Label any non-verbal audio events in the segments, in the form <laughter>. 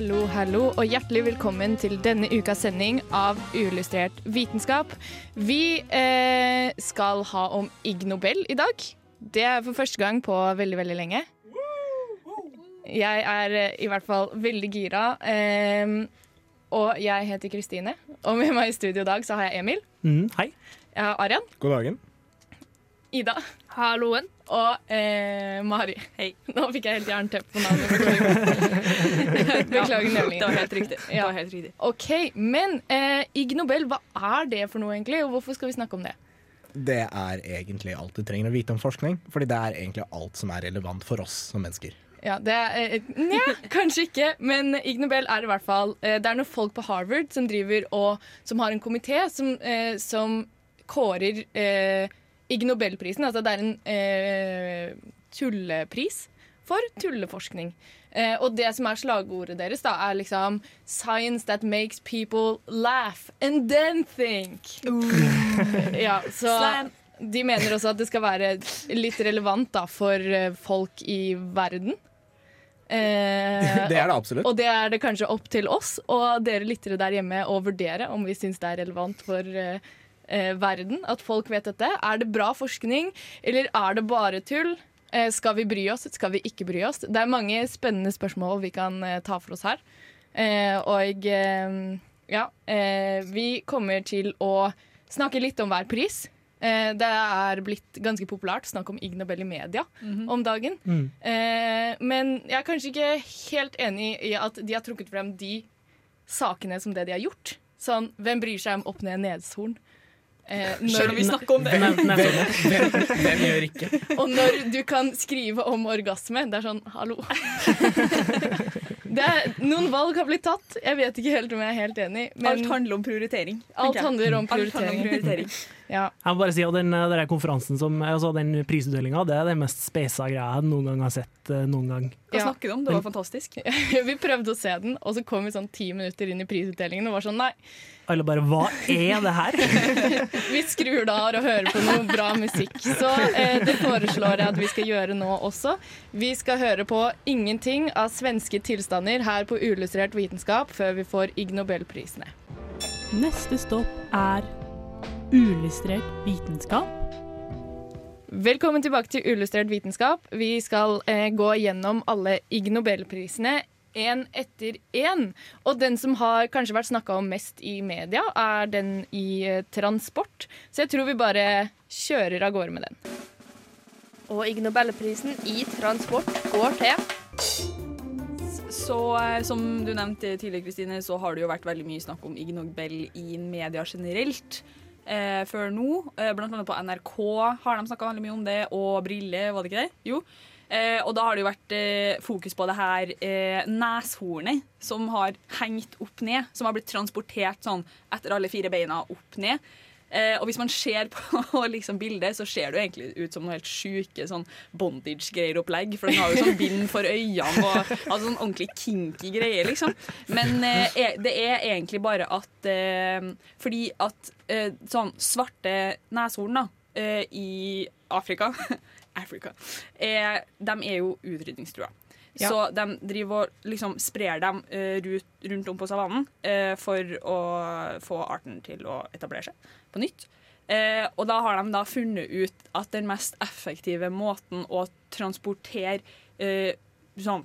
Hallo, hallo, og hjertelig velkommen til denne ukas sending av Uillustrert vitenskap. Vi eh, skal ha om Ig Nobel i dag. Det er for første gang på veldig, veldig lenge. Jeg er eh, i hvert fall veldig gira. Eh, og jeg heter Kristine. Og med meg i studio i dag så har jeg Emil. Mm, hei. Jeg har Arian. God dagen. Ida. Halloen. Og eh, Mari. Hei. <laughs> Nå fikk jeg helt jernteppe på navnet. Beklager. <laughs> <laughs> nevningen. Ja, Det var helt riktig. Ja. Det var helt riktig. OK, men eh, Ig Nobel, hva er det for noe egentlig, og hvorfor skal vi snakke om det? Det er egentlig alt du trenger å vite om forskning, fordi det er egentlig alt som er relevant for oss som mennesker. Ja, det er, eh, Nja, kanskje ikke, men Ig Nobel er i hvert fall eh, Det er noen folk på Harvard som driver og Som har en komité som, eh, som kårer eh, Ig Nobelprisen. Altså det er en eh, tullepris for tulleforskning. Eh, og det som er slagordet deres, da, er liksom 'Science that makes people laugh and then think'. <laughs> ja, så Slam. de mener også at det skal være litt relevant da, for eh, folk i verden. Eh, Det er det absolutt. og det er det kanskje opp til oss og dere lyttere der hjemme å vurdere om vi syns det er relevant for eh, eh, verden at folk vet dette. Er det bra forskning, eller er det bare tull? Eh, skal vi bry oss, skal vi ikke bry oss? Det er mange spennende spørsmål vi kan eh, ta for oss her. Eh, og eh, ja, eh, vi kommer til å snakke litt om hver pris. Eh, det er blitt ganske populært å snakke om Ig Nobel i media om dagen. Eh, men jeg er kanskje ikke helt enig i at de har trukket frem de sakene som det de har gjort. Sånn, hvem bryr seg om opp-ned-nedshorn? Eh, Selv om vi snakker om det. Hvem, hvem gjør ikke? og når du kan skrive om orgasme. Det er sånn, hallo. Det er, noen valg har blitt tatt. Jeg vet ikke helt om jeg er helt enig. Men Alt handler om prioritering. alt handler om Alt handler om prioritering. prioritering. <laughs> Ja. Jeg må bare si at den, eh, den konferansen som, altså den prisutdelinga, det er den mest speisa greia jeg noen gang har sett. eh, noen gang. Hva Ja. snakker du om? Det var fantastisk. <laughs> Vi prøvde å se den, og så kom vi sånn ti minutter inn i prisutdelingen og var sånn nei, Alle bare Hva er det her? <laughs> vi skrur da av og hører på noe bra musikk. Så eh, det foreslår jeg at vi skal gjøre nå også. Vi skal høre på ingenting av svenske tilstander her på Uillustrert vitenskap før vi får Ig Nobelprisene. Neste stopp er uillustrert vitenskap. Velkommen tilbake til Uillustrert vitenskap. Vi skal eh, gå gjennom alle Ig Nobelprisene én etter én. Og den som har kanskje vært snakka om mest i media, er den i eh, transport. Så jeg tror vi bare kjører av gårde med den. Og Ig Nobelprisen i transport går til Så eh, som du nevnte tidligere, Kristine, så har det jo vært veldig mye snakk om Ig Nobel i media generelt. Eh, før nå, eh, blant annet på NRK har de snakka veldig mye om det, og Brille, var det ikke det? Jo. Eh, og da har det jo vært eh, fokus på det her eh, neshornet som har hengt opp ned. Som har blitt transportert sånn etter alle fire beina opp ned. Eh, og hvis man ser på <laughs> liksom, bildet, så ser det jo egentlig ut som noe helt sjuke sånn bondage-greier-opplegg. For den har jo sånn bind for øynene og altså, sånn ordentlig kinky greier, liksom. Men eh, e- det er egentlig bare at eh, Fordi at sånn svarte neshorn da, i Afrika <laughs> Afrika, er, de er jo utrydningstrua. Ja. Så de driver og liksom sprer dem eh, rundt om på savannen eh, for å få arten til å etablere seg på nytt. Eh, og da har de da funnet ut at den mest effektive måten å transportere eh, sånn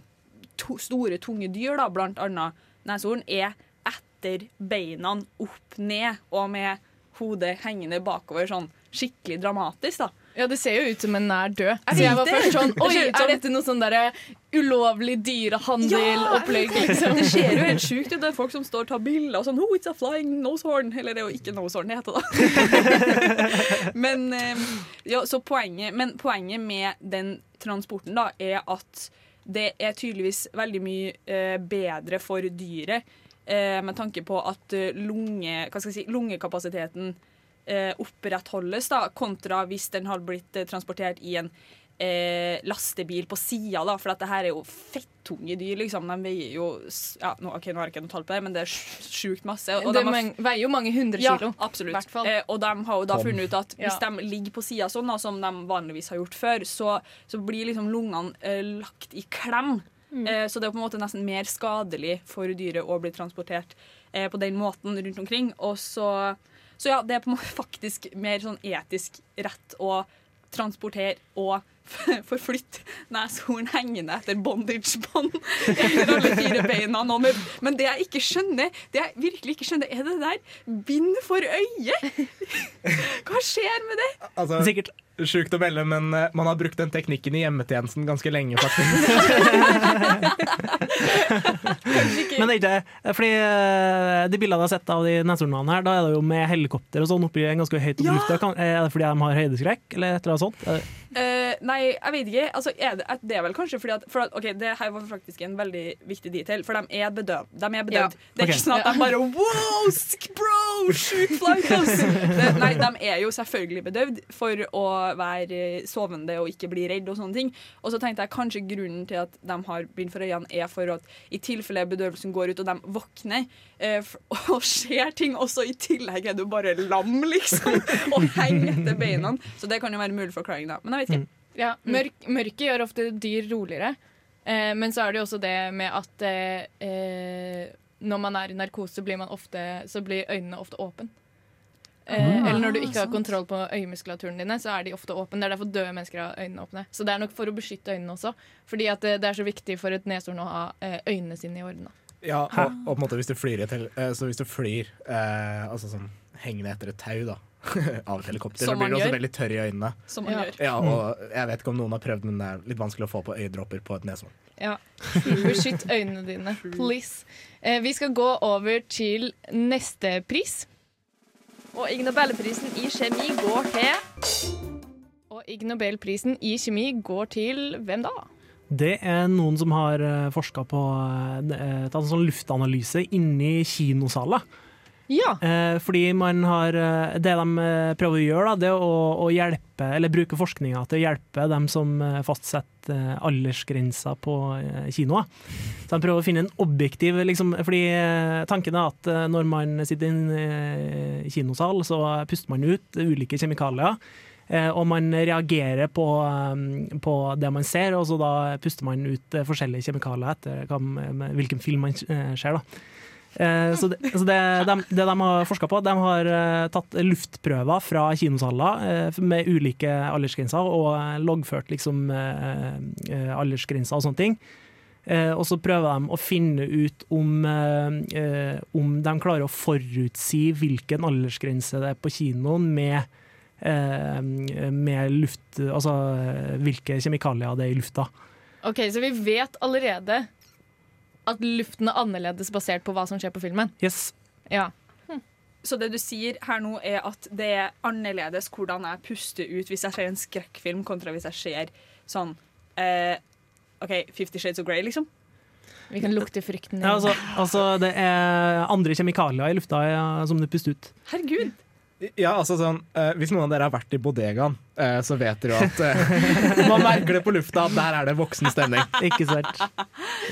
to, store, tunge dyr, da, blant annet neshorn, er etter beina opp ned og med hodet hengende bakover, sånn skikkelig dramatisk, da. Ja, det ser jo ut som en nær død. Jeg Så jeg var først sånn Oi, er dette noe sånn derre ulovlig dyrehandel-opplegg, liksom? Det ser jo helt sjukt ut. Det er folk som står og tar bilder og sånn Oh, it's a flying nosehorn. Eller det er jo ikke nosehorn det heter, da. <laughs> men, eh, ja, så poenget, men poenget med den transporten, da, er at det er tydeligvis veldig mye eh, bedre for dyret. Eh, med tanke på at lunge, hva skal jeg si, lungekapasiteten opprettholdes, da, kontra hvis den har blitt eh, transportert i en eh, lastebil på sida, da. For at det her er jo fettunge dyr, liksom. De veier jo ja, nå, ok, nå har jeg ikke noe tall på det, men det er sj- sjukt masse. og Det de har veier jo mange hundre kilo. ja, absolutt. hvert fall. Eh, og de har jo da funnet ut at hvis Ja. de ligger på sida sånn, da, som de vanligvis har gjort før, så, så blir liksom lungene eh, lagt i klem. Mm. så det er på en måte nesten mer skadelig for dyret å bli transportert eh, på den måten rundt omkring. Og så, så ja, det er på en måte faktisk mer sånn etisk rett å transportere og forflytte neshorn hengende etter bondage-bånd etter alle fire beina. nå med- Men det jeg ikke skjønner, det jeg virkelig ikke skjønner, er det der bind for øyet. Hva skjer med det? Altså, Sikkert. Sjukt å melde, men eh, man har brukt den teknikken i hjemmetjenesten ganske lenge, faktisk. Men det er ikke Fordi eh, de bildene jeg har sett av de neshornene her, da er det jo med helikopter og sånn oppi ganske høyt opp i Ja! lufta. Er det fordi de har høydeskrekk, eller et eller annet sånt? Uh, Eh, nei, jeg vet ikke. Altså, er det, det er vel kanskje fordi at, for at Ok, det her var faktisk en veldig viktig detail, for de er bedøvd. De er bedøvd. Ja. Det er okay. ikke sånn at de bare Wow, sk- bro! Shoot flight, <laughs> nei, de er jo selvfølgelig bedøvd for å være sovende og ikke bli redd og sånne ting. Og så tenkte jeg kanskje grunnen til at de har bind for øynene, er for at i tilfelle bedøvelsen går ut og de våkner eh, <laughs> og ser ting, og så i tillegg er du bare lam, liksom, <laughs> og henger etter beina. Så det kan jo være en mulig forklaring, da. Men jeg vet ikke. Ja, mørk, mørket gjør ofte dyr roligere. Eh, men så er det jo også det med at eh, eh, når man er i narkose, blir ofte, så blir øynene ofte åpne. Eh, Ah, eller når du ikke har kontroll på øyemuskulaturen dine, så er de ofte åpne. Det er derfor døde mennesker har øynene åpne. Så det er nok for å beskytte øynene også. Fordi at det, det er så viktig for et neshorn å ha eh, øynene sine i orden. Ja, og, og på en måte hvis du flyr i et hel eh, Så hvis du flyr eh, altså sånn hengende etter et tau da <laughs> av et helikopter, Som så blir du også gjør. veldig tørr i øynene. Som man Ja. gjør. Ja, og jeg vet ikke om noen har prøvd, men det er litt vanskelig å få på øyedråper på et neshorn. Ja. Beskytt øynene dine, <laughs> please. Eh, vi skal gå over til neste pris. Og Ig Nobelprisen i kjemi går til Og Ig Nobelprisen i kjemi går til hvem da? Det er noen som har forska på eh, en sånn luftanalyse inni kinosaler. Ja. Eh, fordi man har eh, Det de eh, prøver å gjøre, da, det er å, å hjelpe, eller bruke forskninga til å hjelpe dem som eh, fastsetter aldersgrensa på kinoer. Så de prøver å finne en objektiv liksom, Fordi tanken er at når man sitter i en kinosal, så puster man ut ulike kjemikalier. Og man reagerer på, på det man ser, og så da puster man ut forskjellige kjemikalier etter hvilken film man ser. da. Eh, Så det, så det, de, det de har forska på, de har eh, tatt luftprøver fra kinosaler eh, med ulike aldersgrenser og loggført liksom aldersgrenser og sånne ting. Og så prøver de å finne ut om, om de klarer å forutsi hvilken aldersgrense det er på kinoen med, med luft Altså hvilke kjemikalier det er i lufta. Ok, Så vi vet allerede at luften er annerledes basert på hva som skjer på filmen. Yes. Ja. Så det du sier her nå, er at det er annerledes hvordan jeg puster ut hvis jeg ser en skrekkfilm, kontra hvis jeg ser sånn eh, OK, Fifty Shades of Grey, liksom? Vi kan lukte frykten. Ja, altså, altså, det er andre kjemikalier i lufta ja, som du puster ut. Herregud! Ja, altså sånn, eh, Hvis noen av dere har vært i bodegaen, eh, så vet dere jo at eh, <laughs> man merker det på lufta at der er det voksen stemning. <laughs> Ikke sant.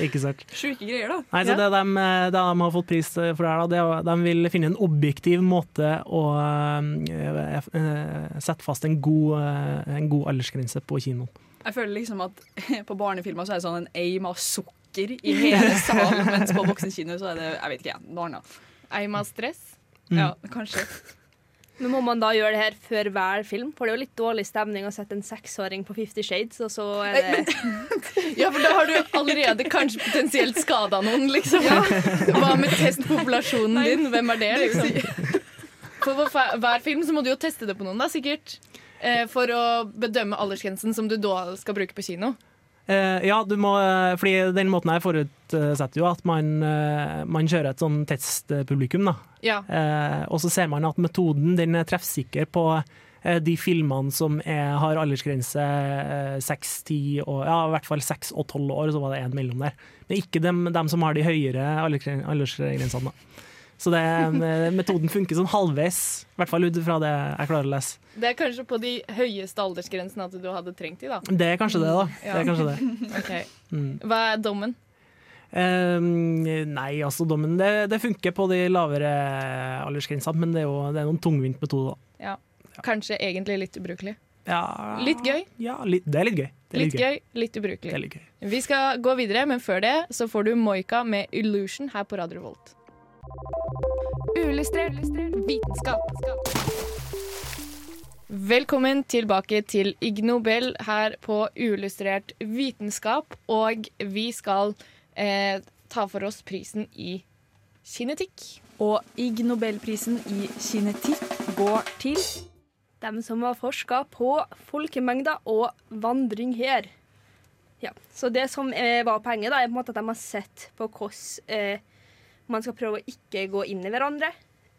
Ikke sant. Sjuke greier, da. Nei, så det, de, det de har fått pris for her, da, det de vil finne en objektiv måte å eh, eh, sette fast en god, uh, en god aldersgrense på kinoen. Jeg føler liksom at <laughs> på barnefilmer så er det sånn en aim av sukker i hele salen, mens på voksenkino så er det jeg vet ikke, noe annet. Aim av stress. Mm. Ja, kanskje. Men må man da gjøre det her før hver film? For det er jo litt dårlig stemning å sette en seksåring på Fifty Shades, og så er det Ja, for da har du allerede kanskje potensielt skada noen, liksom. Hva med testpopulasjonen din? Hvem er det, liksom? For hver- film så må du jo teste det på noen, da, sikkert. Eh, For å bedømme aldersgrensen som du da skal bruke på kino. Eh, ja, du må, eh, fordi den måten her forutsetter jo at man, eh, man kjører et sånn testpublikum. da. Ja. Eh, og så ser man at metoden den er treffsikker på eh, de filmene som er, har aldersgrense eh, seks, ti og ja, i hvert fall seks og tolv år, så var det en mellom der. Men ikke dem, dem som har de høyere aldersgrensene. da. Så det, <laughs> eh, metoden funker sånn halvveis, i hvert fall ut fra det jeg klarer å lese. Det er kanskje på de høyeste aldersgrensene at du hadde trengt de, da. Det er kanskje det, da. Det Ja. er kanskje det. <laughs> Ok. Mm. Hva er dommen? Eh, nei, altså dommen det, det funker på de lavere aldersgrensene, men det er jo det er noen tungvint metode. da. Kanskje egentlig litt ubrukelig. Ja, Litt gøy. Ja, litt, det er litt gøy. Er Litt gøy, litt Det er ubrukelig. litt gøy. Vi skal gå videre, men før det så får du Moika med 'Illusion' her på Radio Revolt. Uillustrert vitenskap. Velkommen tilbake til Ig Nobel her på Uillustrert vitenskap. Og vi skal eh, ta for oss prisen i kinetikk. Og Ig Nobelprisen i kinetikk går til dem som har forska på folkemengder og vandring her. Ja, Så det som var poenget, da, er på en måte at de har sett på hvordan eh, man skal prøve å ikke gå inn i hverandre.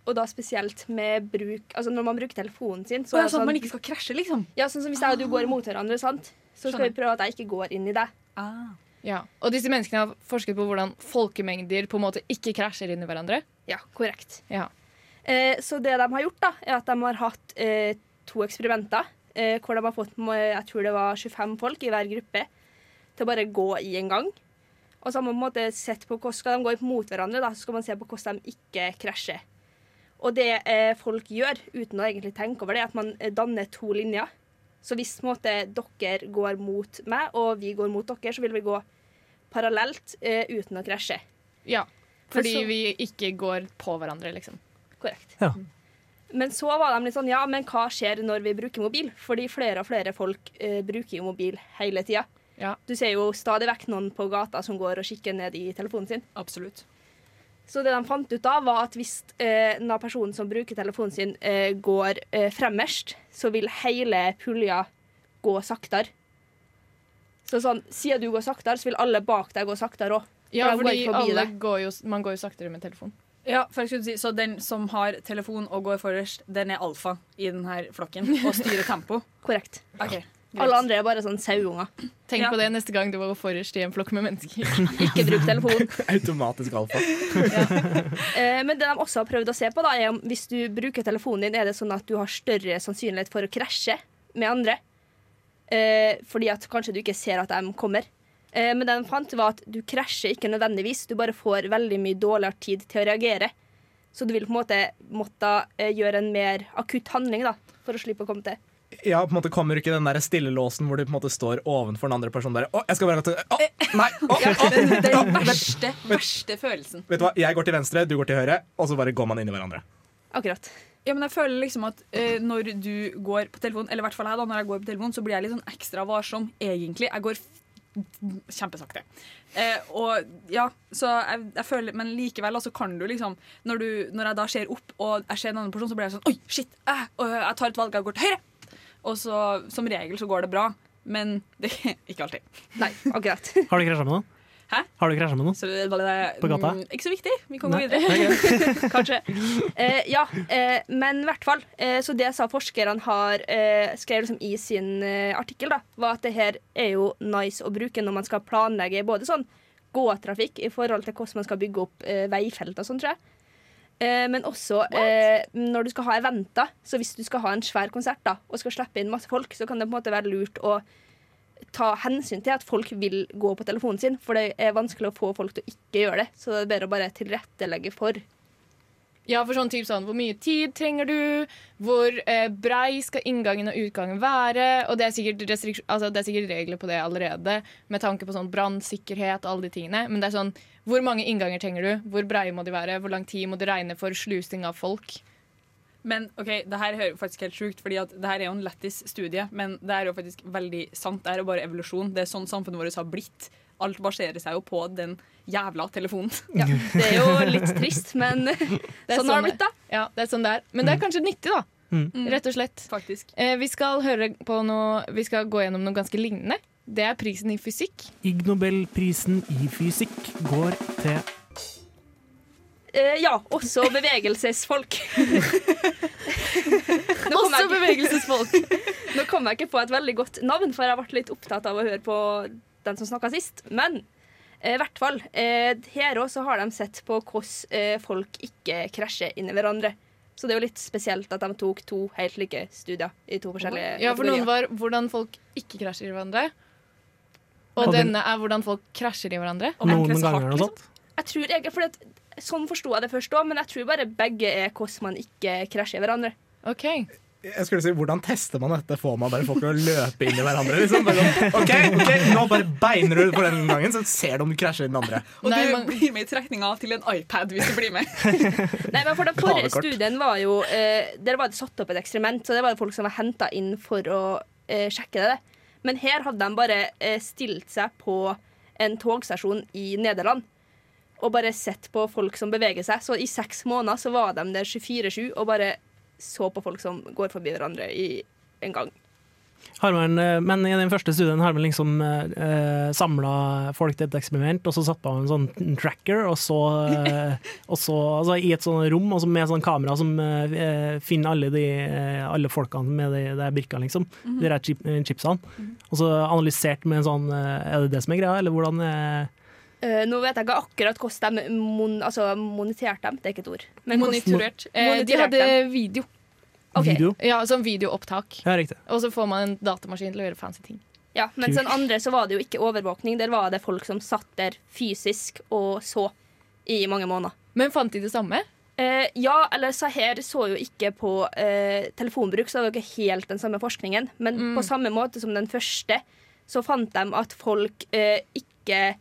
Og da spesielt med bruk Altså når man bruker telefonen sin. Så det det sånn at man ikke skal krasje, liksom? Ja, sånn som Hvis jeg og du går imot hverandre, sant? så skal Skjønner. vi prøve at jeg ikke går inn i deg. Ah. Ja. Og disse menneskene har forsket på hvordan folkemengder på en måte ikke krasjer inn i hverandre. Ja, korrekt. Ja. Eh, så det de har gjort, da, er at de har hatt eh, to eksperimenter eh, hvor de har fått jeg tror det var 25 folk i hver gruppe til å bare gå i en gang. Og så har man på en måte sett på hvordan skal de gå mot hverandre, da, så skal man se på hvordan de ikke krasjer. Og det eh, folk gjør, uten å egentlig tenke over det, er at man eh, danner to linjer. Så hvis måte, dere går mot meg, og vi går mot dere, så vil vi gå parallelt eh, uten å krasje. Ja. Fordi så- vi ikke går på hverandre, liksom. Korrekt. Ja. Men så var de litt sånn, ja, men hva skjer når vi bruker mobil? Fordi flere og flere folk eh, bruker jo mobil hele tida. Ja. Du ser jo stadig vekk noen på gata som går og kikker ned i telefonen sin. Absolutt. Så det de fant ut da, var at hvis eh, den personen som bruker telefonen sin, eh, går eh, fremmerst, så vil hele pulja gå saktere. Så sånn, siden du går saktere, så vil alle bak deg gå saktere òg. Ja, for går fordi alle går jo, man går jo saktere med telefon. Ja, for jeg skulle si, Så den som har telefon og går forrest, den er alfa i denne flokken og styrer <laughs> tempo? Korrekt. Okay. greit. Alle andre er bare sånn sauunger. Tenk Ja. på det neste gang du var forrest i en flokk med mennesker. <laughs> Ikke bruk telefon. <laughs> Automatisk alfa. Eh, men det de også har prøvd å se på, da, er om hvis du bruker telefonen din, er det sånn at du har større sannsynlighet for å krasje med andre. Eh, fordi at kanskje du ikke ser at de kommer. Eh, men det de fant, var at du krasjer ikke nødvendigvis. Du bare får veldig mye dårligere tid til å reagere. Så du vil på en måte måtte eh, gjøre en mer akutt handling da, for å slippe å komme til. Ja, på en måte Kommer ikke den der stillelåsen hvor du på en måte står ovenfor den andre personen bare Å, jeg skal bare til Å, nei! Å, Ja, å, den, den verste, verste følelsen. Vet du hva, Jeg går til venstre, du går til høyre, og så bare går man inn i hverandre. Akkurat. Ja, men jeg føler liksom at eh, når du går på telefon, eller i hvert fall jeg da, når jeg går på telefon, så blir jeg litt sånn ekstra varsom, egentlig. Jeg går kjempesakte. Eh, og ja, så jeg, jeg føler Men likevel, altså kan du liksom når, du, når jeg da ser opp, og jeg ser en annen person, så blir jeg sånn Oi, shit! Eh, og jeg tar et valg, jeg går til høyre! Og så som regel så går det bra. Men det <laughs> ikke alltid. Nei, akkurat. Har du krasja med noen? Hæ? Har du krasja med noen? Så det, det, På gata? mm, Ikke så viktig. Vi kan gå Nei. videre. <laughs> <laughs> Kanskje. Eh, ja, eh, men i hvert fall. Eh, så det sa forskerne har eh, skrevet liksom i sin eh, artikkel, da, var at det her er jo nice å bruke når man skal planlegge både sånn gåtrafikk i forhold til hvordan man skal bygge opp eh, veifelt og sånn, tror jeg. Eh, men også eh, når du skal ha eventer. Så hvis du skal ha en svær konsert da, og skal slippe inn masse folk, så kan det på en måte være lurt å ta hensyn til at folk vil gå på telefonen sin, for det er vanskelig å få folk til å ikke gjøre det. Så det er bedre å bare tilrettelegge for. Ja, for sånn typ sånn, Hvor mye tid trenger du? Hvor eh, brei skal inngangen og utgangen være? Og det er, sikkert altså, det er sikkert regler på det allerede, med tanke på sånn brannsikkerhet og alle de tingene. Men det er sånn, hvor mange innganger trenger du? Hvor breie må de være? Hvor lang tid må du regne for slusing av folk? Men ok, det her hører faktisk helt sjukt, fordi at det her er jo en lættis studie, men det er jo faktisk veldig sant. Det er jo bare evolusjon. Det er sånn samfunnet vårt har blitt. Alt baserer seg jo på den jævla telefonen. Ja, <laughs> det er jo litt trist, men <laughs> Det er sånn har det blitt, da. Ja, det er sånn det er. Men det er kanskje nyttig, da. Mm. Rett og slett. Faktisk. Eh, vi skal høre på noe Vi skal gå gjennom noe ganske lignende. Det er prisen i fysikk. Ig Nobelprisen i fysikk går til Eh, ja, også bevegelsesfolk. <laughs> også jeg... Bevegelsesfolk. Nå kom jeg ikke på et veldig godt navn, for jeg ble litt opptatt av å høre på den som snakka sist. Men eh, i hvert fall, eh, her òg har de sett på hvordan eh, folk ikke krasjer inn i hverandre. Så det er jo litt spesielt at de tok to helt like studier i to forskjellige Ja, for noen var hvordan folk ikke krasjer i hverandre. Og Og denne er hvordan folk krasjer i hverandre. Noen ganger hardt, og liksom. sånt. Jeg tror jeg, for at, Sånn forsto jeg det først òg, men jeg tror bare begge er hvordan man ikke krasjer i hverandre. Ok. Jeg skulle si, Hvordan tester man dette? Får man bare folk til å løpe inn i hverandre? Liksom? Sånn, ok, ok, Nå bare beiner du for den gangen, så ser du om du krasjer i den andre. Og Nei, du man- blir med i trekninga til en iPad hvis du blir med. <laughs> Nei, men for Den forrige studien var jo eh, Der var det satt opp et eksperiment, så det var folk som var henta inn for å eh, sjekke det. Men her hadde de bare eh, stilt seg på en togstasjon i Nederland og bare sett på folk som beveger seg. Så i seks måneder så var de der 24-7 og bare så på folk som går forbi hverandre i en gang. Har man, eh, men i den første studien har man liksom eh, samla folk til et eksperiment, og så satt man en sånn tracker, og så, eh, og så altså, i et sånt rom og så med sånn kamera som eh, finner alle, de, eh, alle folkene med de, de brikkene, liksom. De der chip, eh, chipsene. Og så analysert med en sånn eh, Er det det som er greia, eller hvordan eh, Eh, nå vet jeg ikke akkurat hvordan de mon altså, moniterte dem, det er ikke et ord. Men Monitorert. Eh, de hadde video. Okay. video? Ja, Som videoopptak. Ja, riktig. Og så får man en datamaskin til å gjøre fancy ting. Ja, Men den andre så var det jo ikke overvåkning. Der var det folk som satt der fysisk og så i mange måneder. Men fant de det samme? Eh, ja, eller så her så jo ikke på eh, telefonbruk, så det var ikke helt den samme forskningen. Men Mm. på samme måte som den første, så fant de at folk eh, ikke eh,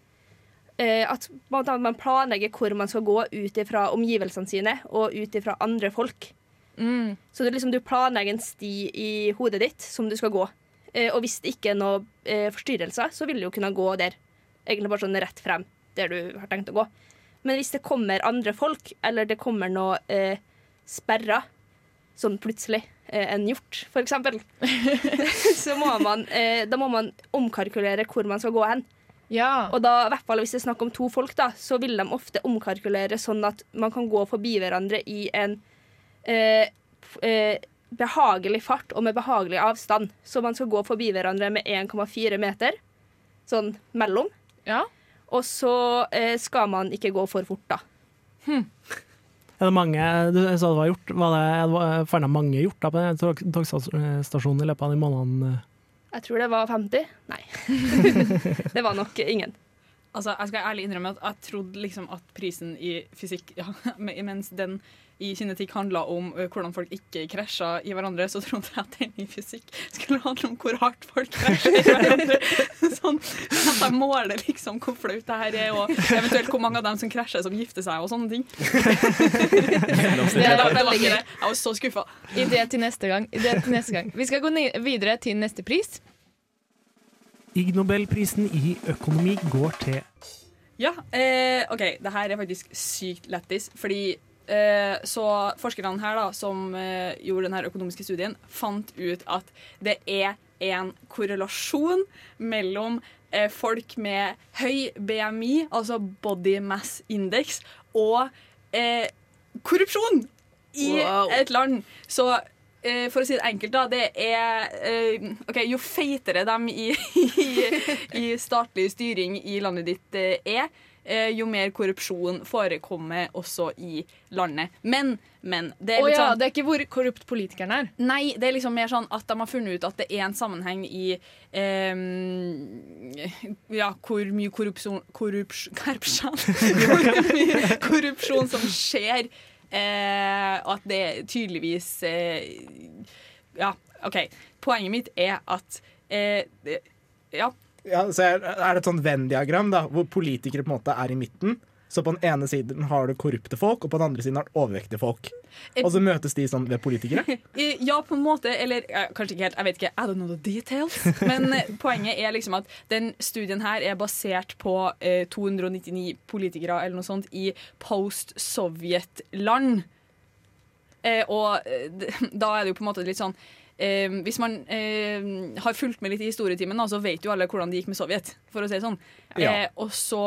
At på en man planlegger hvor man skal gå ut ifra omgivelsene sine og ut ifra andre folk. Mm. Så er liksom, du planlegger en sti i hodet ditt som du skal gå. Eh, og hvis det ikke er noen eh, forstyrrelser, så vil du jo kunne gå der. Egentlig bare sånn rett frem der du har tenkt å gå. Men hvis det kommer andre folk, eller det kommer noe eh, sperra, sånn plutselig, eh, en hjort eksempel, <laughs> <laughs> så må man, eh, da må man omkalkulere hvor man skal gå hen. Ja. Og da, i hvert fall hvis det er snakk om to folk, da, så vil de ofte omkalkulere sånn at man kan gå forbi hverandre i en eh, eh, behagelig fart og med behagelig avstand. Så man skal gå forbi hverandre med 1,4 meter, sånn mellom. ja. Og så eh, skal man ikke gå for fort, da. Er det mange du sa det var gjort? Var det, var- fant mange hjorter på togstasjonen i løpet av de månedene? Jeg tror det var 50. Nei. <laughs> det var nok ingen. Altså, jeg skal ærlig innrømme at jeg trodde liksom at prisen i fysikk ja, <laughs> Mens den i kinetikk handla om hvordan folk ikke krasja i hverandre, så trodde jeg at den i fysikk skulle handle om hvor hardt folk krasjer i hverandre. <laughs> sånn at jeg måler liksom hvor flaut det her er, og eventuelt hvor mange av dem som krasjer, som gifter seg og sånne ting. <laughs> Det er veldig gøy. Jeg var så skuffa. Idé til neste gang. Idé til neste gang. Vi skal gå videre til neste pris. Ig Nobelprisen i økonomi går til Ja, eh, OK. Det her er faktisk sykt lættis. Fordi så forskerne her da, som eh, gjorde denne økonomiske studien, fant ut at det er en korrelasjon mellom eh, folk med høy BMI, altså body mass index, og eh, korrupsjon i Wow. et land. Så eh, for å si det enkelt, da, det er eh, OK, jo feitere de i, <laughs> i, i statlig styring i landet ditt eh, er, eh, jo mer korrupsjon forekommer også i landet. Men, men det er litt ja, sånn det er ikke hvor korrupt politikeren er. Nei, det er liksom mer sånn at de har funnet ut at det er en sammenheng i eh, Ja, hvor mye korrupsjon korrups, <laughs> korrupsjon, hvor mye korrupsjon som skjer. Eh, at det tydeligvis eh, Ja, OK. Poenget mitt er at eh, det- Ja. Ja, så er, det et sånn Venn-diagram da, hvor politikere på en måte er i midten. Så på den ene siden har du korrupte folk, og på den andre siden har du overvektige folk. Og så møtes de sånn ved politikere. <laughs> Eh, Ja, på en måte. Eller eh, kanskje ikke helt. Jeg vet ikke. I don't know the details. Men eh, poenget er liksom at den studien her er basert på eh, 299 politikere eller noe sånt i post-Sovjet-land. Eh, og eh, <laughs> da er det jo på en måte litt sånn eh, Hvis man eh, har fulgt med litt i historietimen, så vet jo alle hvordan det gikk med Sovjet. For å si det sånn. Ja. Eh, og så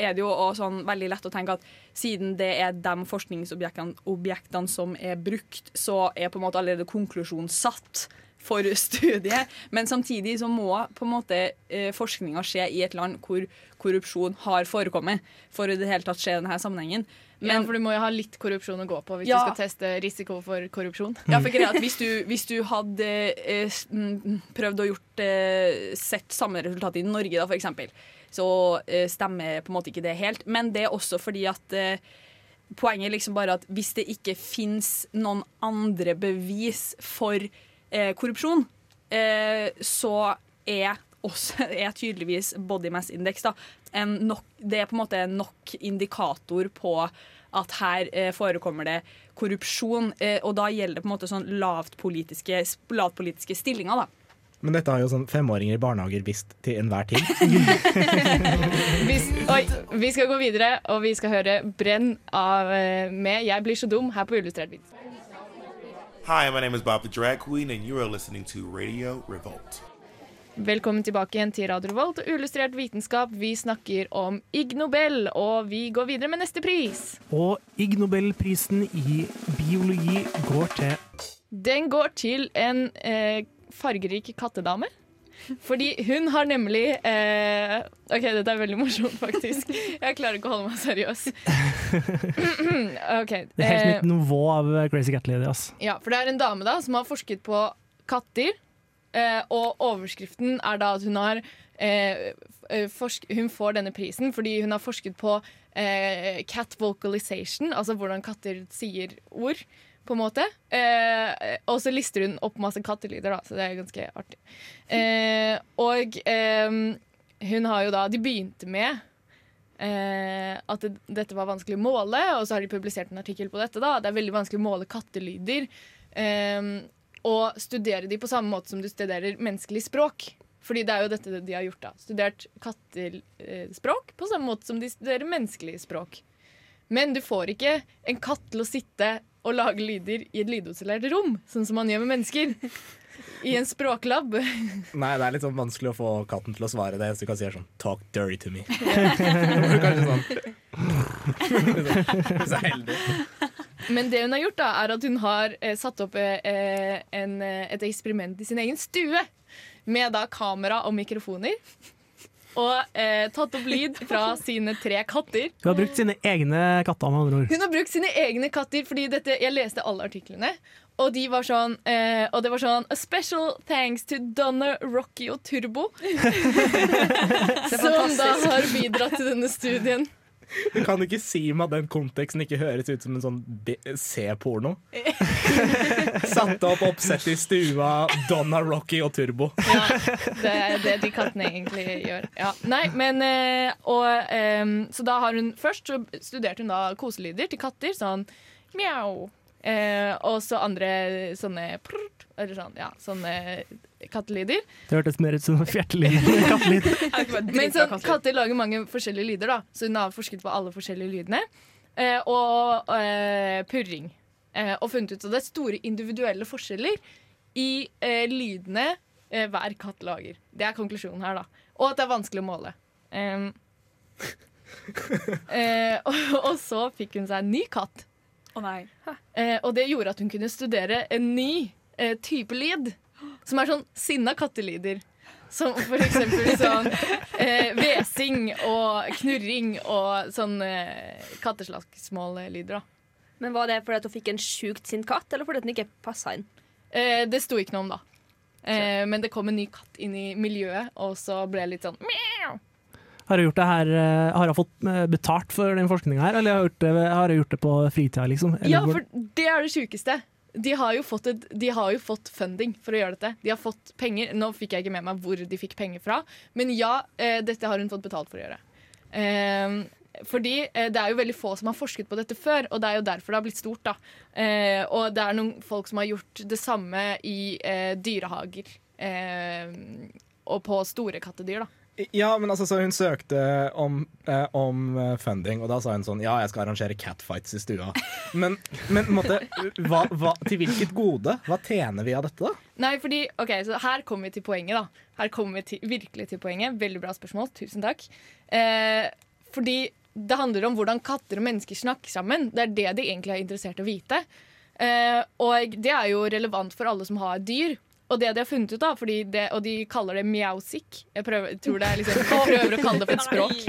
er det jo også sånn veldig lett å tenke at siden det er de forskningsobjektene objektene som er brukt, så er på en måte allerede konklusjonen satt for studiet. Men samtidig så må på en måte eh, forskninga skje i et land hvor korrupsjon har forekommet, for i det hele tatt skje i denne sammenhengen. Men, ja, for du må jo ha litt korrupsjon å gå på hvis Ja. du skal teste risiko for korrupsjon. Ja, for greia at hvis du, hvis du hadde eh, mm, prøvd å gjort eh, sett samme resultat i Norge, da, for eksempel, så eh, stemmer på en måte ikke det helt. Men det er også fordi at eh, poenget er liksom bare at hvis det ikke fins noen andre bevis for eh, korrupsjon, eh, så er også <laughs> er tydeligvis body mass index da, en nok, det er på en måte nok indikator på at her eh, forekommer det korrupsjon. Eh, og da gjelder det på en måte sånn lavtpolitiske, lavtpolitiske stillinger. da. Men dette har jo sånn femåringer i barnehager visst til enhver tid. <laughs> Oi, vi skal gå videre, og vi skal høre 'Brenn' av, eh, med 'Jeg blir så dum' her på Illustrert vits. Hi, my name is Bob the Drag Queen, and you are listening to Radio Revolt. Velkommen tilbake igjen til Radio Revolt og Illustrert vitenskap. Vi snakker om Ig Nobel, og vi går videre med neste pris. Og Ig Nobelprisen i biologi går til Den går til en eh, fargerik kattedame. Fordi hun har nemlig eh, OK, dette er veldig morsomt, faktisk. Jeg klarer ikke å holde meg seriøs. <laughs> Okay, Det er helt eh, nytt nivå av Crazy Cat Lady. ass. Ja, for det er en dame da som har forsket på katter. Eh, og overskriften er da at hun har eh, Hun får denne prisen fordi hun har forsket på eh, cat vocalization, altså hvordan katter sier ord, på en måte. Eh, og så lister hun opp masse kattelyder, da, så det er ganske artig. Eh, og eh, hun har jo da De begynte med eh, at det, dette var vanskelig å måle, og så har de publisert en artikkel på dette. da Det er veldig vanskelig å måle kattelyder. Eh, og studere de på samme måte som du studerer menneskelig språk. Fordi det er jo dette de har gjort. da Studert kattespråk på samme måte som de studerer menneskelig språk. Men du får ikke en katt til å sitte og lage lyder i et lydoselert rom, sånn som man gjør med mennesker. I en språklab. Nei, det er litt sånn vanskelig å få katten til å svare det, så du kan si sånn 'talk dirty to me'. <laughs> Kanskje sånn Hvis jeg er heldig. Men det hun har gjort, da, er at hun har eh, satt opp eh, en, eh, et eksperiment i sin egen stue. Med da kamera og mikrofoner. Og eh, tatt opp lyd fra sine tre katter. Hun har brukt sine egne katter, med andre ord. Hun har brukt sine egne katter, fordi dette, jeg leste alle artiklene. Og de var sånn eh, Og det var sånn A special thanks to Donna, Rocky og Turbo. <laughs> som da har bidratt til denne studien. <laughs> Du kan ikke si meg at den konteksten ikke høres ut som en sånn B- C-porno. <laughs> Satt opp oppsett i stua, Donna, Rocky og Turbo. Ja, det er det de kattene egentlig gjør. Ja. Nei, men eh, og, um, Så da har hun Først studerte hun da koselyder til katter, sånn mjau. Eh, og så andre sånne prrrt, eller sånn, ja, sånne kattelyder. Det hørtes mer ut som fjertelyd enn kattelyd. <laughs> Men sånn, katter lager mange forskjellige lyder, da så hun har forsket på alle forskjellige lydene. Eh, og eh, purring. Eh, og funnet ut at det er store individuelle forskjeller i eh, lydene eh, hver katt lager. Det er konklusjonen her, da. Og at det er vanskelig å måle. <laughs> Eh, <laughs> og, og så fikk hun seg en ny katt. Å nei. Eh, og det gjorde at hun kunne studere en ny eh, type lyd. Som er sånn sinna kattelyder. Som for eksempel sånn eh, hvesing og knurring og sånn eh, katteslagsmållyder. da. Men Var det fordi at hun fikk en sjukt sint katt, eller fordi at den ikke passa inn? Eh, det sto ikke noe om, da. Eh, men det kom en ny katt inn i miljøet, og så ble det litt sånn mjau. Har jeg det her eh, Har jeg fått eh, betalt for den forskninga her, eller har jeg gjort det, har jeg gjort det på fritida, liksom? Eller Ja, for det er det sjukeste. De har, et, de har jo fått funding for å gjøre dette. De har fått penger. Nå fikk jeg ikke med meg hvor de fikk penger fra, men ja, eh, dette har hun fått betalt for å gjøre. Eh, fordi eh, det er jo veldig få som har forsket på dette før, og det er jo derfor det har blitt stort. da. Eh, og det er noen folk som har gjort det samme i eh, dyrehager. Eh, og på store kattedyr, da. Ja, men altså, så hun søkte om, eh, om eh, funding, og da sa hun sånn Ja, jeg skal arrangere catfights i stua. Men, men måtte, hva, hva, til hvilket gode? Hva tjener vi av dette, da? Nei, fordi, ok, så Her kommer vi til poenget. da Her kommer vi til, virkelig til poenget. Veldig bra spørsmål. Tusen takk. Eh, fordi det handler om hvordan katter og mennesker snakker sammen. Det er det de egentlig er interessert i å vite. Eh, og det er jo relevant for alle som har dyr. Og det de har funnet ut da, fordi det, og de kaller det miausik, Jeg, prøver, tror det er liksom, de prøver å kalle det for et språk.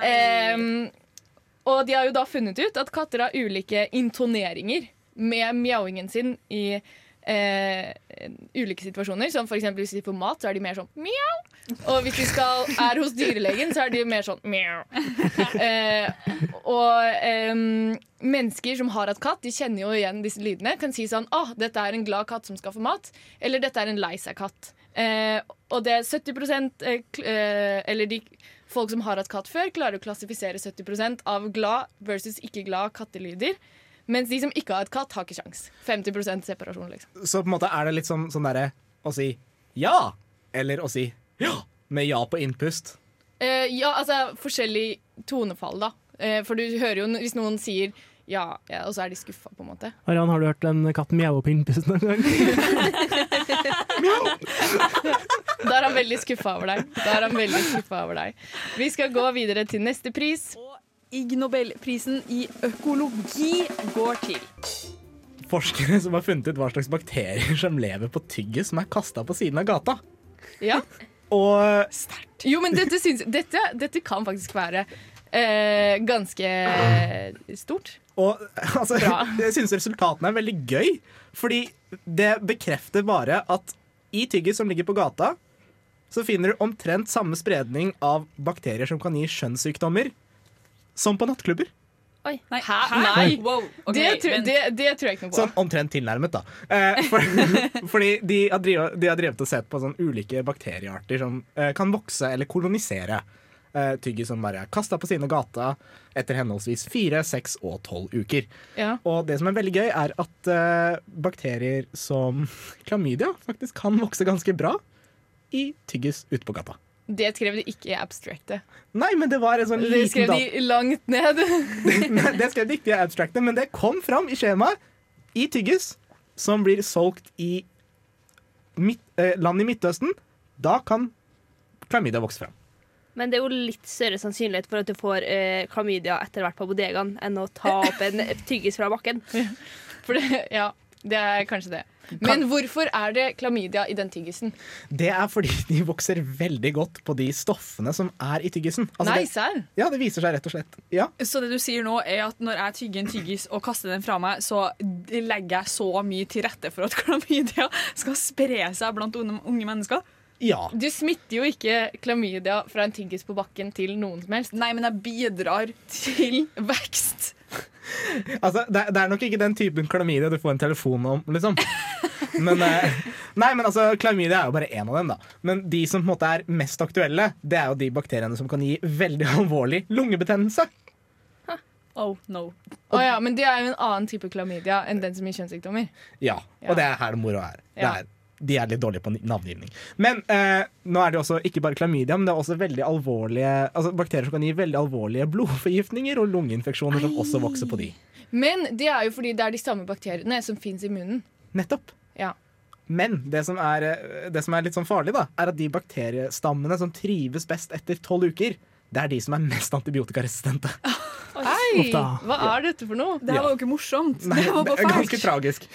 Eh, og de har jo da funnet ut at katter har ulike intoneringer med mjauingen sin i eh, ulike situasjoner. Som eksempel hvis de får mat, så er de mer sånn mjau. Og hvis de skal, er hos dyrelegen, så er de mer sånn mjau. Eh, og eh, mennesker som har hatt katt, de kjenner jo igjen disse lydene. Kan si sånn Å, dette er en glad katt som skal få mat. Eller dette er en lei seg-katt. Eh, og det er 70 eh, eh, Eller de folk som har hatt katt før, klarer å klassifisere 70% av glad versus ikke glad kattelyder. Mens de som ikke har et katt, har ikke sjans. 50% separasjon, liksom. Så på en måte er det litt sånn, sånn derre å si ja, eller å si ja, med ja på innpust. Eh, ja, altså forskjellig tonefall, da. Eh, for du hører jo hvis noen sier ja, ja og så er de skuffa, på en måte. Arian, har du hørt en katt mjaue på innpust noen gang? <laughs> Da er han veldig skuffa over deg. Da er han veldig skuffa over deg. Vi skal gå videre til neste pris. Ig Nobelprisen i økologi går til Forskere som har funnet ut hva slags bakterier som lever på tygget som er kasta på siden av gata. Ja. Og Jo, men dette, syns, dette, dette kan faktisk være eh, ganske stort. Og altså, <laughs> jeg syns resultatene er veldig gøy. Fordi det bekrefter bare at i tygget som ligger på gata, så finner du omtrent samme spredning av bakterier som kan gi skjønnssykdommer, som på nattklubber. Oi. Nei. Hæ? Nei. Wow. Okay, det, tror, vent. det, det tror jeg ikke noe på. Sånn omtrent tilnærmet, da. Eh, for, <laughs> fordi de har, drivet, de har drevet og sett på sånn ulike bakteriearter som eh, kan vokse eller kolonisere eh, tygget som bare er kasta på sine gata etter henholdsvis fire, seks og tolv uker. Ja. Og det som er veldig gøy, er at eh, bakterier som klamydia faktisk kan vokse ganske bra i tyggis ute på gata. Det skrev de ikke i abstractet. Nei, men det var en sånn Det skrev de langt ned. <laughs> Nei, det skrev de ikke i abstractet, men det kom fram i skjemaet i tyggis som blir solgt i midt, eh, land i Midtøsten. Da kan klamydia vokse fram. Men det er jo litt større sannsynlighet for at du får eh, klamydia etter hvert på bodegaen enn å ta opp en tyggis fra bakken. <laughs> For det, ja, det er kanskje det. Men hvorfor er det klamydia i den tyggisen? Det er fordi de vokser veldig godt på de stoffene som er i tyggisen. Altså, Nei, det, serr? ja, det viser seg rett og slett. Ja. Så det du sier nå er at når jeg tygger en tyggis og kaster den fra meg, så legger jeg så mye til rette for at <laughs> klamydia skal spre seg blant unge mennesker? ja. Du smitter jo ikke klamydia fra en tyggis på bakken til noen som helst. Nei, men jeg bidrar til <laughs> vekst. Altså, det, det er nok ikke den typen klamydia du får en telefon om, liksom. Men, eh, nei, men altså, Klamydia er jo bare én av dem. da Men de som på en måte er mest aktuelle, Det er jo de bakteriene som kan gi veldig <laughs> alvorlig lungebetennelse. Oh no. Oh, ja, men det er jo en annen type klamydia enn den som gir kjønnssykdommer. Ja, Ja. Og det er her det moro er. Det Ja. er de er litt dårlige på navngivning. Men eh, nå er det også ikke bare klamydia, men det er også veldig alvorlige Altså bakterier som kan gi veldig alvorlige blodforgiftninger og lungeinfeksjoner som også vokser på de. Men det er jo fordi det er de samme bakteriene som fins i munnen. Nettopp. Ja. Men det som, er, eh, det som er litt sånn farlig, da, er at de bakteriestammene som trives best etter tolv uker, det er de som er mest antibiotikaresistente. <laughs> Hei, hva er dette for noe? Det her Ja. var jo ikke morsomt. Nei, det var det bare er ganske tragisk.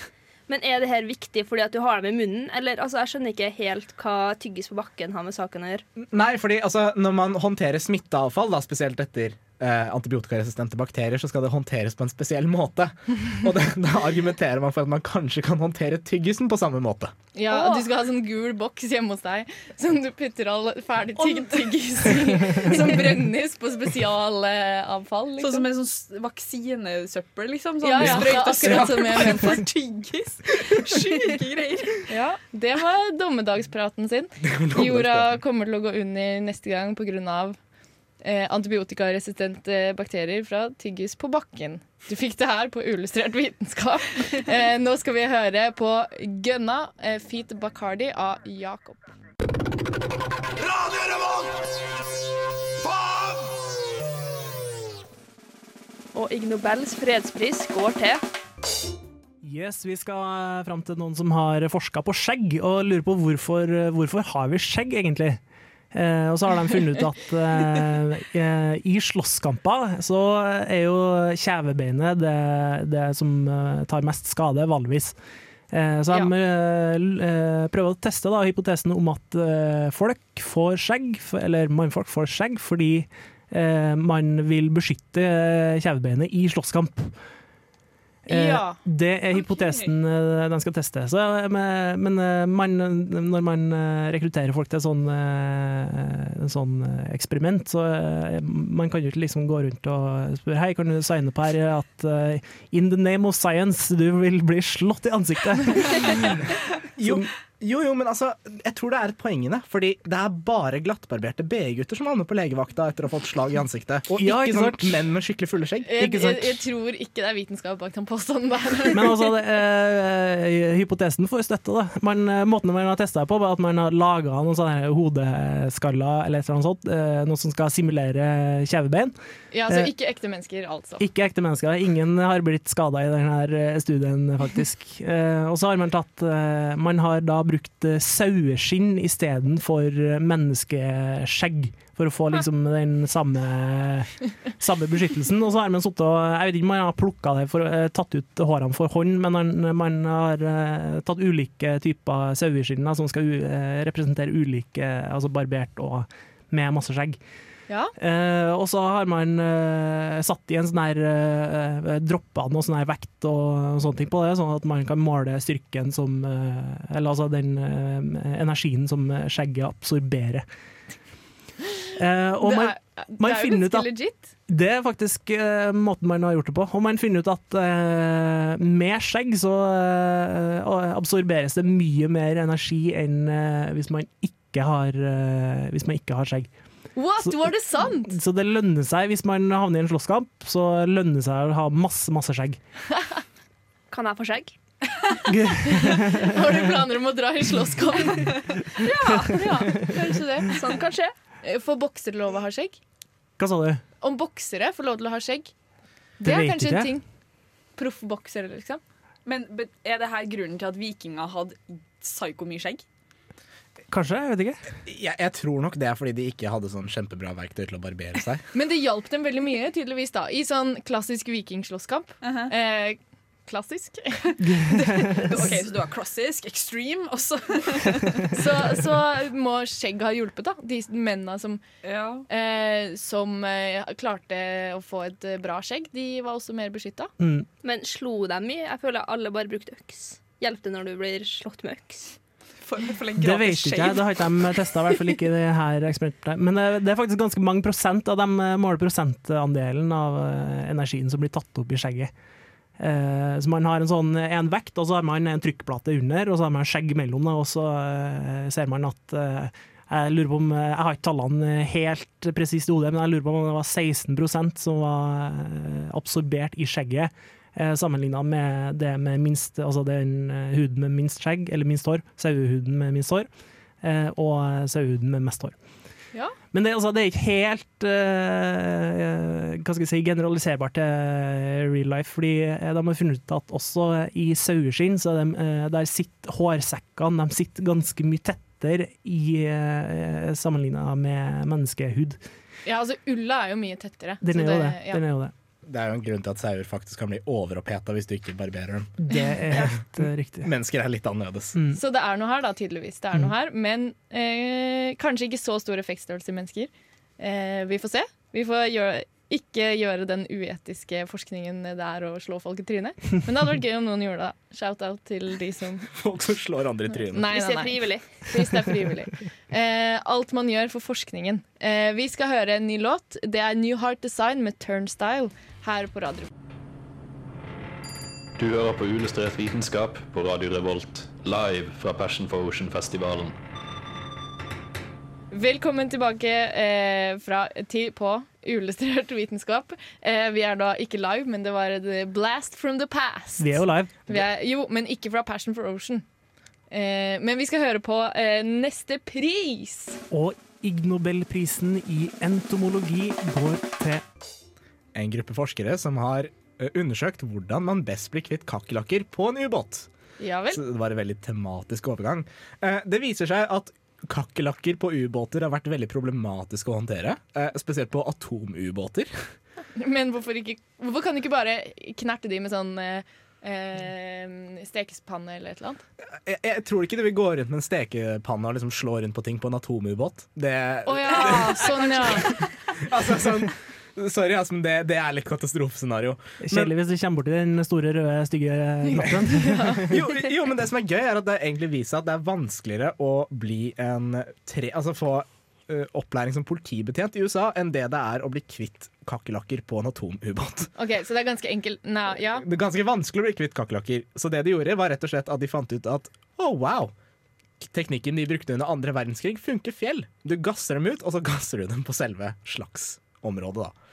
Men er det her viktig fordi at du har dem i munnen? Eller, altså, jeg skjønner ikke helt hva tyggis på bakken har med saken å gjøre. Nei, fordi altså, når man håndterer smitteavfall, da, spesielt etter eh, antibiotikaresistente bakterier, så skal det håndteres på en spesiell måte. Og det, da argumenterer man for at man kanskje kan håndtere tyggisen på samme måte. Ja, og Du skal ha sånn gul boks hjemme hos deg som du putter all ferdig tygg tyggis i. Som brennes på spesialavfall. Sånn Liksom. som en sånn vaksinesøppel, liksom. Sånn Ja, ja, akkurat som jeg mente. for tyggis. Sjuke greier. Ja, det var dommedagspraten sin. Jorda kommer til å gå under neste gang pga. Eh, antibiotikaresistente bakterier fra tyggis på bakken. Du fikk det her på Uillustrert vitenskap. <laughs> Eh, nå skal vi høre på Gønna, eh, Feet Bacardi av Jakob. Radio Revolt! Faen! Og Ig Nobels fredspris går til Yes, Vi skal fram til noen som har forska på skjegg, og lurer på hvorfor, hvorfor har vi skjegg, egentlig. Eh, og så har de funnet ut at eh, i slåsskamper så er jo kjevebeinet det, det som eh, tar mest skade, vanligvis. Eh, så de ja. eh, prøver å teste da, hypotesen om at eh, folk får skjegg, eller mannfolk får skjegg, fordi eh, man vil beskytte eh, kjevebeinet i slåsskamp. Eh, Ja. Det er hypotesen okay. de skal teste. Så, eh, men eh, man, når man eh, rekrutterer folk til sånn, eh, sånn eh, eksperiment, så eh, man kan jo ikke liksom gå rundt og spørre Hei, kan du signe på her at eh, in the name of science, du vil bli slått i ansiktet? <laughs> <laughs> Jo, jo, jo, men altså, jeg tror det er et poeng i det. Fordi det er bare glattbarberte BI-gutter som havner på legevakta etter å ha fått slag i ansiktet. Og Ja, ikke, ikke sånn menn med skikkelig fulle skjegg. Jeg, Ikke jeg, jeg tror ikke det er vitenskap bak den påstanden der. <laughs> Men altså, det, eh, hypotesen får støtte. Da. Man, eh, måten man har testa på, var at man har laga noen sånne hodeskaller eller et eller annet sånt, eh, noe som skal simulere kjevebein. Ja, så Eh, ikke ekte mennesker, altså. Ikke ekte mennesker. Ingen har blitt skada i denne studien, faktisk. Eh, og så har man tatt eh, Man har da brukt eh, saueskinn istedenfor menneskeskjegg. For å få liksom den samme, samme beskyttelsen. Og så har man sittet og Jeg vet ikke om man har plukka det for, eh, tatt ut hårene for hånd, men man, man har eh, tatt ulike typer saueskinn som skal eh, representere ulike Altså barbert og med masse skjegg. Ja. Eh, og så har man eh, satt i en sånn her eh, Droppa noe sånn her vekt og sånne ting på det, sånn at man kan måle styrken som eh, Eller altså den eh, energien som skjegget absorberer. Eh, og det man, er, man det er jo ganske legit. det er faktisk eh, måten man har gjort det på. Og man finner ut at eh, med skjegg så eh, absorberes det mye mer energi enn eh, hvis, man ikke har, eh, hvis man ikke har skjegg. What, Så- var det sant? Så det lønner seg, hvis man havner i en slåsskamp, så lønner det seg å ha masse, masse skjegg. <laughs> Kan jeg få skjegg? <laughs> Har du planer om å dra i slåsskamp? <laughs> ja, ja, kanskje det. Sånn kan skje. Eh, Får boksere lov å ha skjegg? Hva sa du? Om boksere får lov til å ha skjegg? Det Det er kanskje ikke en ting. Proffboksere, liksom. Men er det her grunnen til at vikinger hadde psyko mye skjegg? Kanskje, jeg vet ikke. Jeg, jeg tror nok det er fordi de ikke hadde sånn kjempebra verktøy til å barbere seg. <laughs> Men det hjalp dem veldig mye, tydeligvis, da. I sånn klassisk vikingslåsskamp. eh, klassisk. <laughs> <laughs> Ok, Så du har klassisk, extreme, også. så Så, så må skjegg ha hjulpet, da. De mennene som, ja. eh, som eh, klarte å få et bra skjegg, de var også mer beskytta. Mm. Men slo dem mye? Jeg føler alle bare brukte øks. Hjelper det når du blir slått med øks? Det vet ikke jeg, det har ikke de testa, i hvert fall ikke det her eksperimentet. Men eh, det er faktisk ganske mange prosent av dem eh, måler prosentandelen av eh, energien som blir tatt opp i skjegget. Så man har en sånn en vekt, og så har man en trykkplate under, og så har man skjegg mellom, og så ser man at jeg lurer på om, Jeg har ikke tallene helt presist i hodet, men jeg lurer på om det var 16% som var absorbert i skjegget. Eh, Sammenligna med det med minst, altså den eh, huden med minst skjegg, eller minst hår, sauehuden med minst hår, eh, og sauehuden med mest hår. Ja. Men det, altså, det er ikke helt uh, hva skal jeg si, generaliserbart til real life, fordi de har funnet ut at også i saueskinn så de, der sitter hårsekkene de sitter ganske mye tettere i uh, sammenligna med menneskehud. Ja, altså Ulla er jo mye tettere. Den er jo det. ja. Den er jo det. Det er jo en grunn til at sauer faktisk kan bli overoppheta hvis du ikke barberer dem. Det er helt eh, riktig. Mennesker er litt annerledes. Mm. Så det er noe her, da, tydeligvis. Det er noe her, Men eh, kanskje ikke så stor effektstørrelse i mennesker. Eh, vi får se. Vi får gjøre, ikke gjøre den uetiske forskningen der og slå folk i trynet. Men det hadde vært gøy om noen gjorde det. Shout-out til de som <laughs> Folk som slår andre i trynet. Nei, nei, det er nei. frivillig. Hvis det er frivillig. Eh, alt man gjør for forskningen. Eh, vi skal høre en ny låt. Det er New Heart Design med Turnstyle her på radio. Du hører på Uillustrert vitenskap på Radio Revolt, live fra Passion for Ocean-festivalen. Velkommen tilbake eh, fra, til, på Uillustrert vitenskap. Eh, vi er da ikke live, men det var et blast from the past. Vi er jo live. Vi er, jo, men ikke fra Passion for Ocean. Eh, men vi skal høre på eh, neste pris. Og Ig Nobelprisen i entomologi går til En gruppe forskere som har undersøkt hvordan man best blir kvitt kakerlakker på en ubåt. Ja vel. Så det var en veldig tematisk overgang. Eh, Det viser seg at kakerlakker på ubåter har vært veldig problematisk å håndtere. eh, Spesielt på atomubåter. <laughs> Men hvorfor, ikke, hvorfor kan du ikke bare knerte de med sånn eh, stekepanne stekespanne eller et eller annet? Jeg, jeg tror ikke det vil gå rundt med en stekepanne og liksom slå rundt på ting på en atomubåt. Det, oh ja, sånn ja. <laughs> altså, sånn, sorry, altså, men det, det er litt katastrofescenario. Kjedelig hvis du kommer borti den store, røde, stygge knappen. <laughs> <laughs> jo, jo, men det som er gøy, er at det egentlig viser at det er vanskeligere å bli en tre, Altså få uh, opplæring som politibetjent i USA enn det det er å bli kvitt kakerlakker på en atomubåt. OK, så det er ganske enkelt. Nei, ja. Det er ganske vanskelig å bli kvitt kakerlakker. Så det de gjorde, var rett og slett at de fant ut at oh, wow. Teknikken de brukte under andre verdenskrig, funker fjell. Du gasser dem ut, og så gasser du dem på selve slagsområdet. da.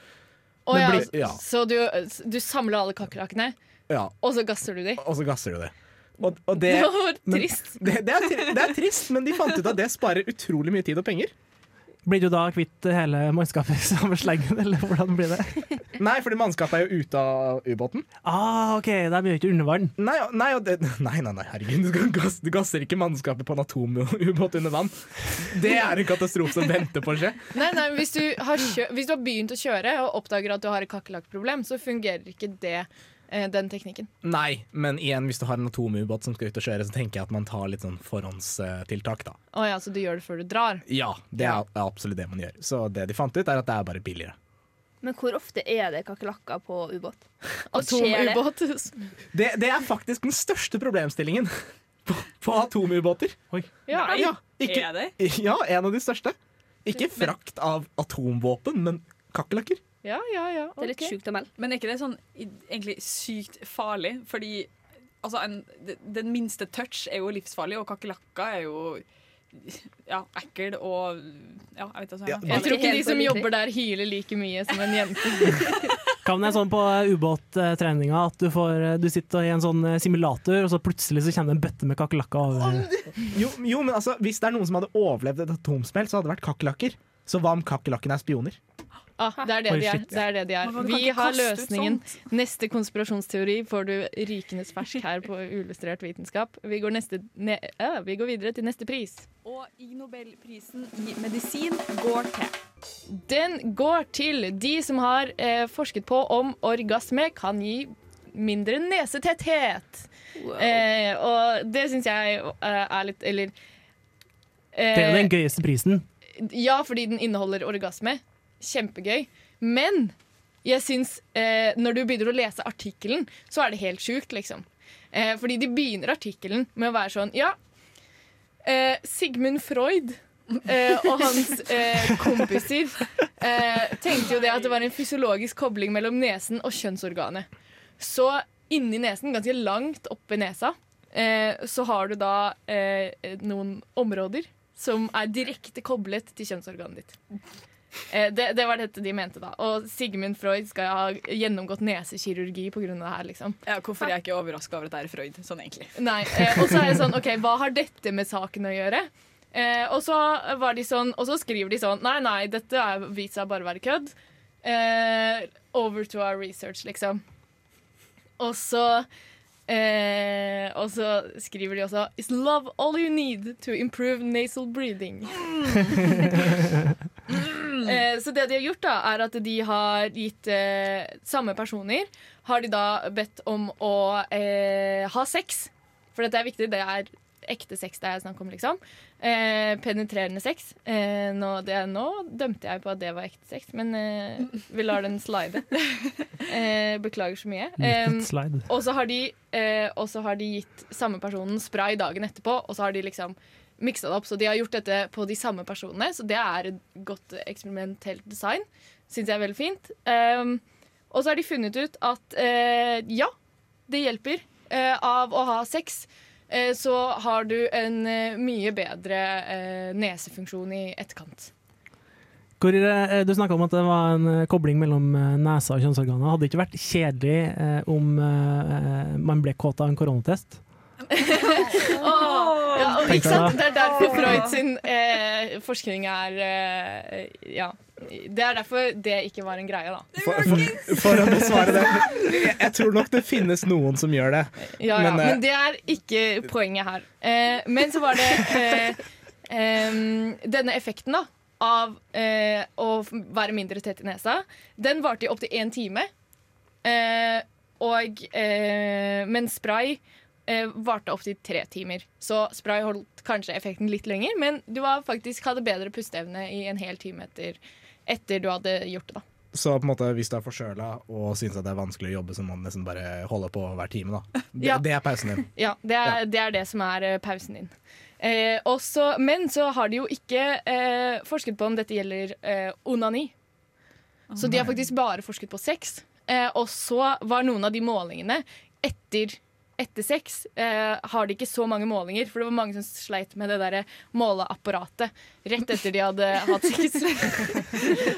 Men ja, blir- ja. Så du, du samler alle kakerlakkene, Ja, og så gasser du dem? og så gasser du dem. Og, og det, <laughs> Det var men- trist. det, det, er, det er trist, men de fant ut at det sparer utrolig mye tid og penger. Blir du da kvitt hele mannskapet samme sleggen, eller hvordan blir det? <laughs> Nei, fordi mannskapet er jo ute av ubåten. Ah, OK, de gjør ikke under vann. Nei, nei, det, nei, nei, nei, herregud. Du, gass, du gasser ikke mannskapet på en atomubåt under vann. Det er en katastrofe som venter på å skje. Nei, nei, hvis du, har kjø hvis du har begynt å kjøre og oppdager at du har et kakerlakkproblem, så fungerer ikke det, den teknikken. Nei, men igjen, hvis du har en atomubåt som skal ut og kjøre, så tenker jeg at man tar litt sånn forhåndstiltak, da. Å ja, så du gjør det før du drar? Ja, det er absolutt det man gjør. Så det de fant ut, er at det er bare billigere. Men hvor ofte er det kakerlakker på ubåt? Atomubåt? det? Det, det er faktisk den største problemstillingen <laughs> på, på atomubåter. Ja, Ja, ikke, Er det? ja, en av de største. Ikke frakt av atomvåpen, men kakerlakker. Ja, ja. ja. Det er litt sjukt å melde. Men er ikke det sånn egentlig sykt farlig? Fordi altså, en, den minste touch er jo livsfarlig, og kakerlakker er jo ja, ekkel og ja, jeg vet ikke. jeg, Jeg tror ikke de som jobber der, hyler like mye som en jente. <laughs> Kan det være sånn på ubåttreninga at du, får, du sitter i en sånn simulator, og så plutselig så kommer det en bøtte med kakerlakker over? <laughs> Jo, jo, men altså, Hvis det er noen som hadde overlevd et atomsmell, så hadde det vært kakerlakker. Så hva om kakerlakkene er spioner? Ah, det er det de er. Det er, det de er. Vi har løsningen. Neste konspirasjonsteori får du rikenes fersk her på Uillustrert vitenskap. Vi går, neste, ne, ja, vi går videre til neste pris. Og Ig Nobelprisen i medisin går til Den går til de som har eh, forsket på om orgasme kan gi mindre nesetetthet. Eh, og det syns jeg eh, er litt Eller Det er jo eh, den gøyeste prisen. Ja, fordi den inneholder orgasme. Kjempegøy. Men jeg syns eh, når du begynner å lese artikkelen, så er det helt sjukt, liksom. Eh, fordi de begynner artikkelen med å være sånn Ja, eh, Sigmund Freud eh, og hans eh, kompiser eh, tenkte jo det at det var en fysiologisk kobling mellom nesen og kjønnsorganet. Så inni nesen, ganske langt oppi nesa, eh, så har du da noen områder som er direkte koblet til kjønnsorganet ditt. Eh, det, det var dette de mente, da. Og Sigmund Freud skal ha gjennomgått nesekirurgi pga. det her, liksom. ja, Hvorfor er jeg ikke overraska over at det er Freud, sånn egentlig? Nei, eh, Og så er det sånn, OK, hva har dette med saken å gjøre? Eh, og så var de sånn, og så skriver de sånn Nei, nei, dette er vist seg bare å være kødd. Eh, over to our research, liksom. Og så eh, Og så skriver de også Is love all you need to improve nasal breathing? <laughs> <laughs> Eh, så det de har gjort, da, er at de har gitt eh, samme personer Har de da bedt om å eh, ha sex. For dette er viktig. Det er ekte sex det er snakk om, liksom. Eh, penetrerende sex. Eh, nå, det, nå dømte jeg på at det var ekte sex, men eh, vi lar den slide. <laughs> Eh, beklager så mye. Eh, og så har, de, eh, har de gitt samme personen spray dagen etterpå, og så har de liksom miksa det opp. Så de har gjort dette på de samme personene, så det er et godt eksperimentelt design. Syns jeg er veldig fint. Um, og så har de funnet ut at uh, ja, det hjelper. uh, av å ha sex eh, så har du en mye bedre nesefunksjon i etterkant. Hvor, du snakka om at det var en kobling mellom nesa og kjønnsorganer. Hadde det ikke vært kjedelig om man ble kåt av en koronatest? <laughs> Ja, ikke sant? Det er derfor Freud sin eh, forskning er eh, Ja. Det er derfor det ikke var en greie, da. For, for, for å besvare det. Jeg, jeg tror nok det finnes noen som gjør det. Ja, ja, Men, eh, men det er ikke poenget her. Eh, men så var det eh, denne effekten da av eh, å være mindre tett i nesa. Den varte i opptil én time. Eh, og, eh, men spray eh, varte opptil tre timer. Så spray holdt kanskje effekten litt lenger, men du var faktisk hadde bedre pusteevne i en hel time etter, etter du hadde gjort det. da Så på en måte, hvis du er forkjøla og syns det er vanskelig å jobbe, så må du nesten bare holde på hver time. da <laughs> Det, Ja. det er pausen din. Ja, det er, det er det som er eh, pausen din. Eh, også, men så har de jo ikke eh, forsket på om dette gjelder eh, onani. Så de har faktisk bare forsket på sex. Eh, og så var noen av de målingene etter, etter sex eh, har de ikke så mange målinger, for det var mange som sleit med det der måleapparatet rett etter de hadde hatt sex.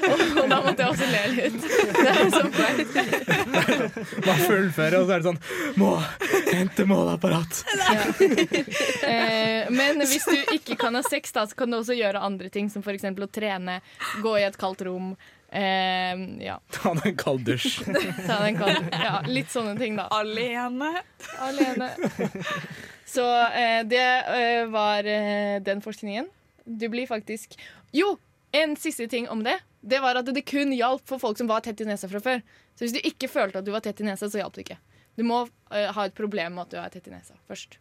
og, <laughs> og da måtte jeg også le litt. Det er så flaut. Man fullfører, og så er det sånn Må hente måleapparat! Eh, men hvis du ikke kan ha sex, da, så kan du også gjøre andre ting, som f.eks. å trene, gå i et kaldt rom. Eh, ja. Ta deg en kald dusj. <laughs> Ta deg en kald, ja, litt sånne ting, da. Alene. Alene. Så eh, det eh, var eh, den forskningen. Du blir faktisk Jo! En siste ting om det. Det var at det kun hjalp for folk som var tett i nesa fra før. Så hvis du ikke følte at du var tett i nesa, så hjalp det ikke. Du må eh, ha et problem med at du er tett i nesa først.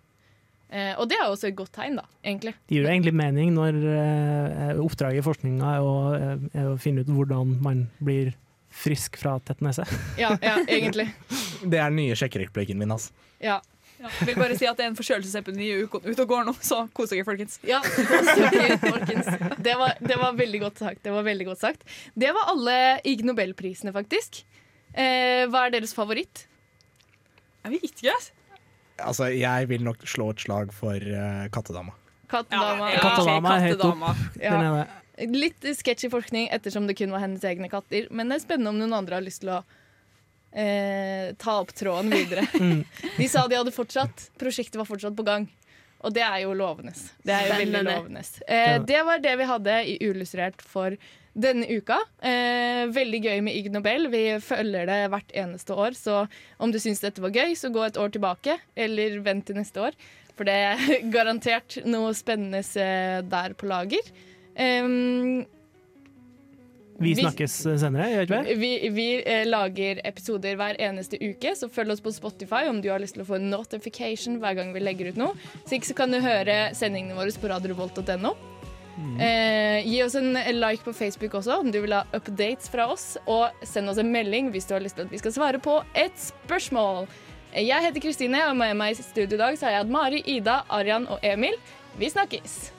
Eh, og det er også et godt tegn, da, egentlig. Det gir jo egentlig mening når eh, oppdraget i forskninga er, eh, er å finne ut hvordan man blir frisk fra tett nese. <laughs> Ja, ja egentlig. <laughs> Det er den nye sjekkereplikken min. Altså. Ja. Ja, vil bare si at det er en forkjølelsesepidemi ute og går nå, så kos dere, folkens. Ja, sorry, folkens. Det var, det var veldig godt sagt. Det var veldig godt sagt. Det var alle Ig Nobelprisene, faktisk. Eh, hva er deres favoritt? Jeg vet ikke. Altså, jeg vil nok slå et slag for uh, Kattedama. Kattedama. Ja, Kattedama er helt opp. Ja. Litt sketchy forskning ettersom det kun var hennes egne katter. Men det er spennende om noen andre har lyst til å eh, ta opp tråden videre. <laughs> De sa de hadde fortsatt. Prosjektet var fortsatt på gang. Og det er jo lovende. Det er jo veldig lovende. Eh, det var det vi hadde i Uillustrert for denne uka. Eh, veldig gøy med Ig Nobel. Vi følger det hvert eneste år. Så om du syns dette var gøy, så gå et år tilbake. Eller vent til neste år. For det er <laughs> garantert noe spennende eh, der på lager. Um, Vi Vi- snakkes senere, gjør vi ikke det? vi vi eh, lager episoder hver eneste uke, så følg oss på Spotify om du har lyst til å få en notification hver gang vi legger ut noe. Så ikke så kan du høre sendingene våre på radiorevolt.no. Eh, gi oss en like på Facebook også om du vil ha updates fra oss. Og send oss en melding hvis du har lyst til at vi skal svare på et spørsmål. Jeg heter Kristine, og med meg i studio i dag så har jeg hatt Mari, Ida, Arian og Emil. Vi snakkes!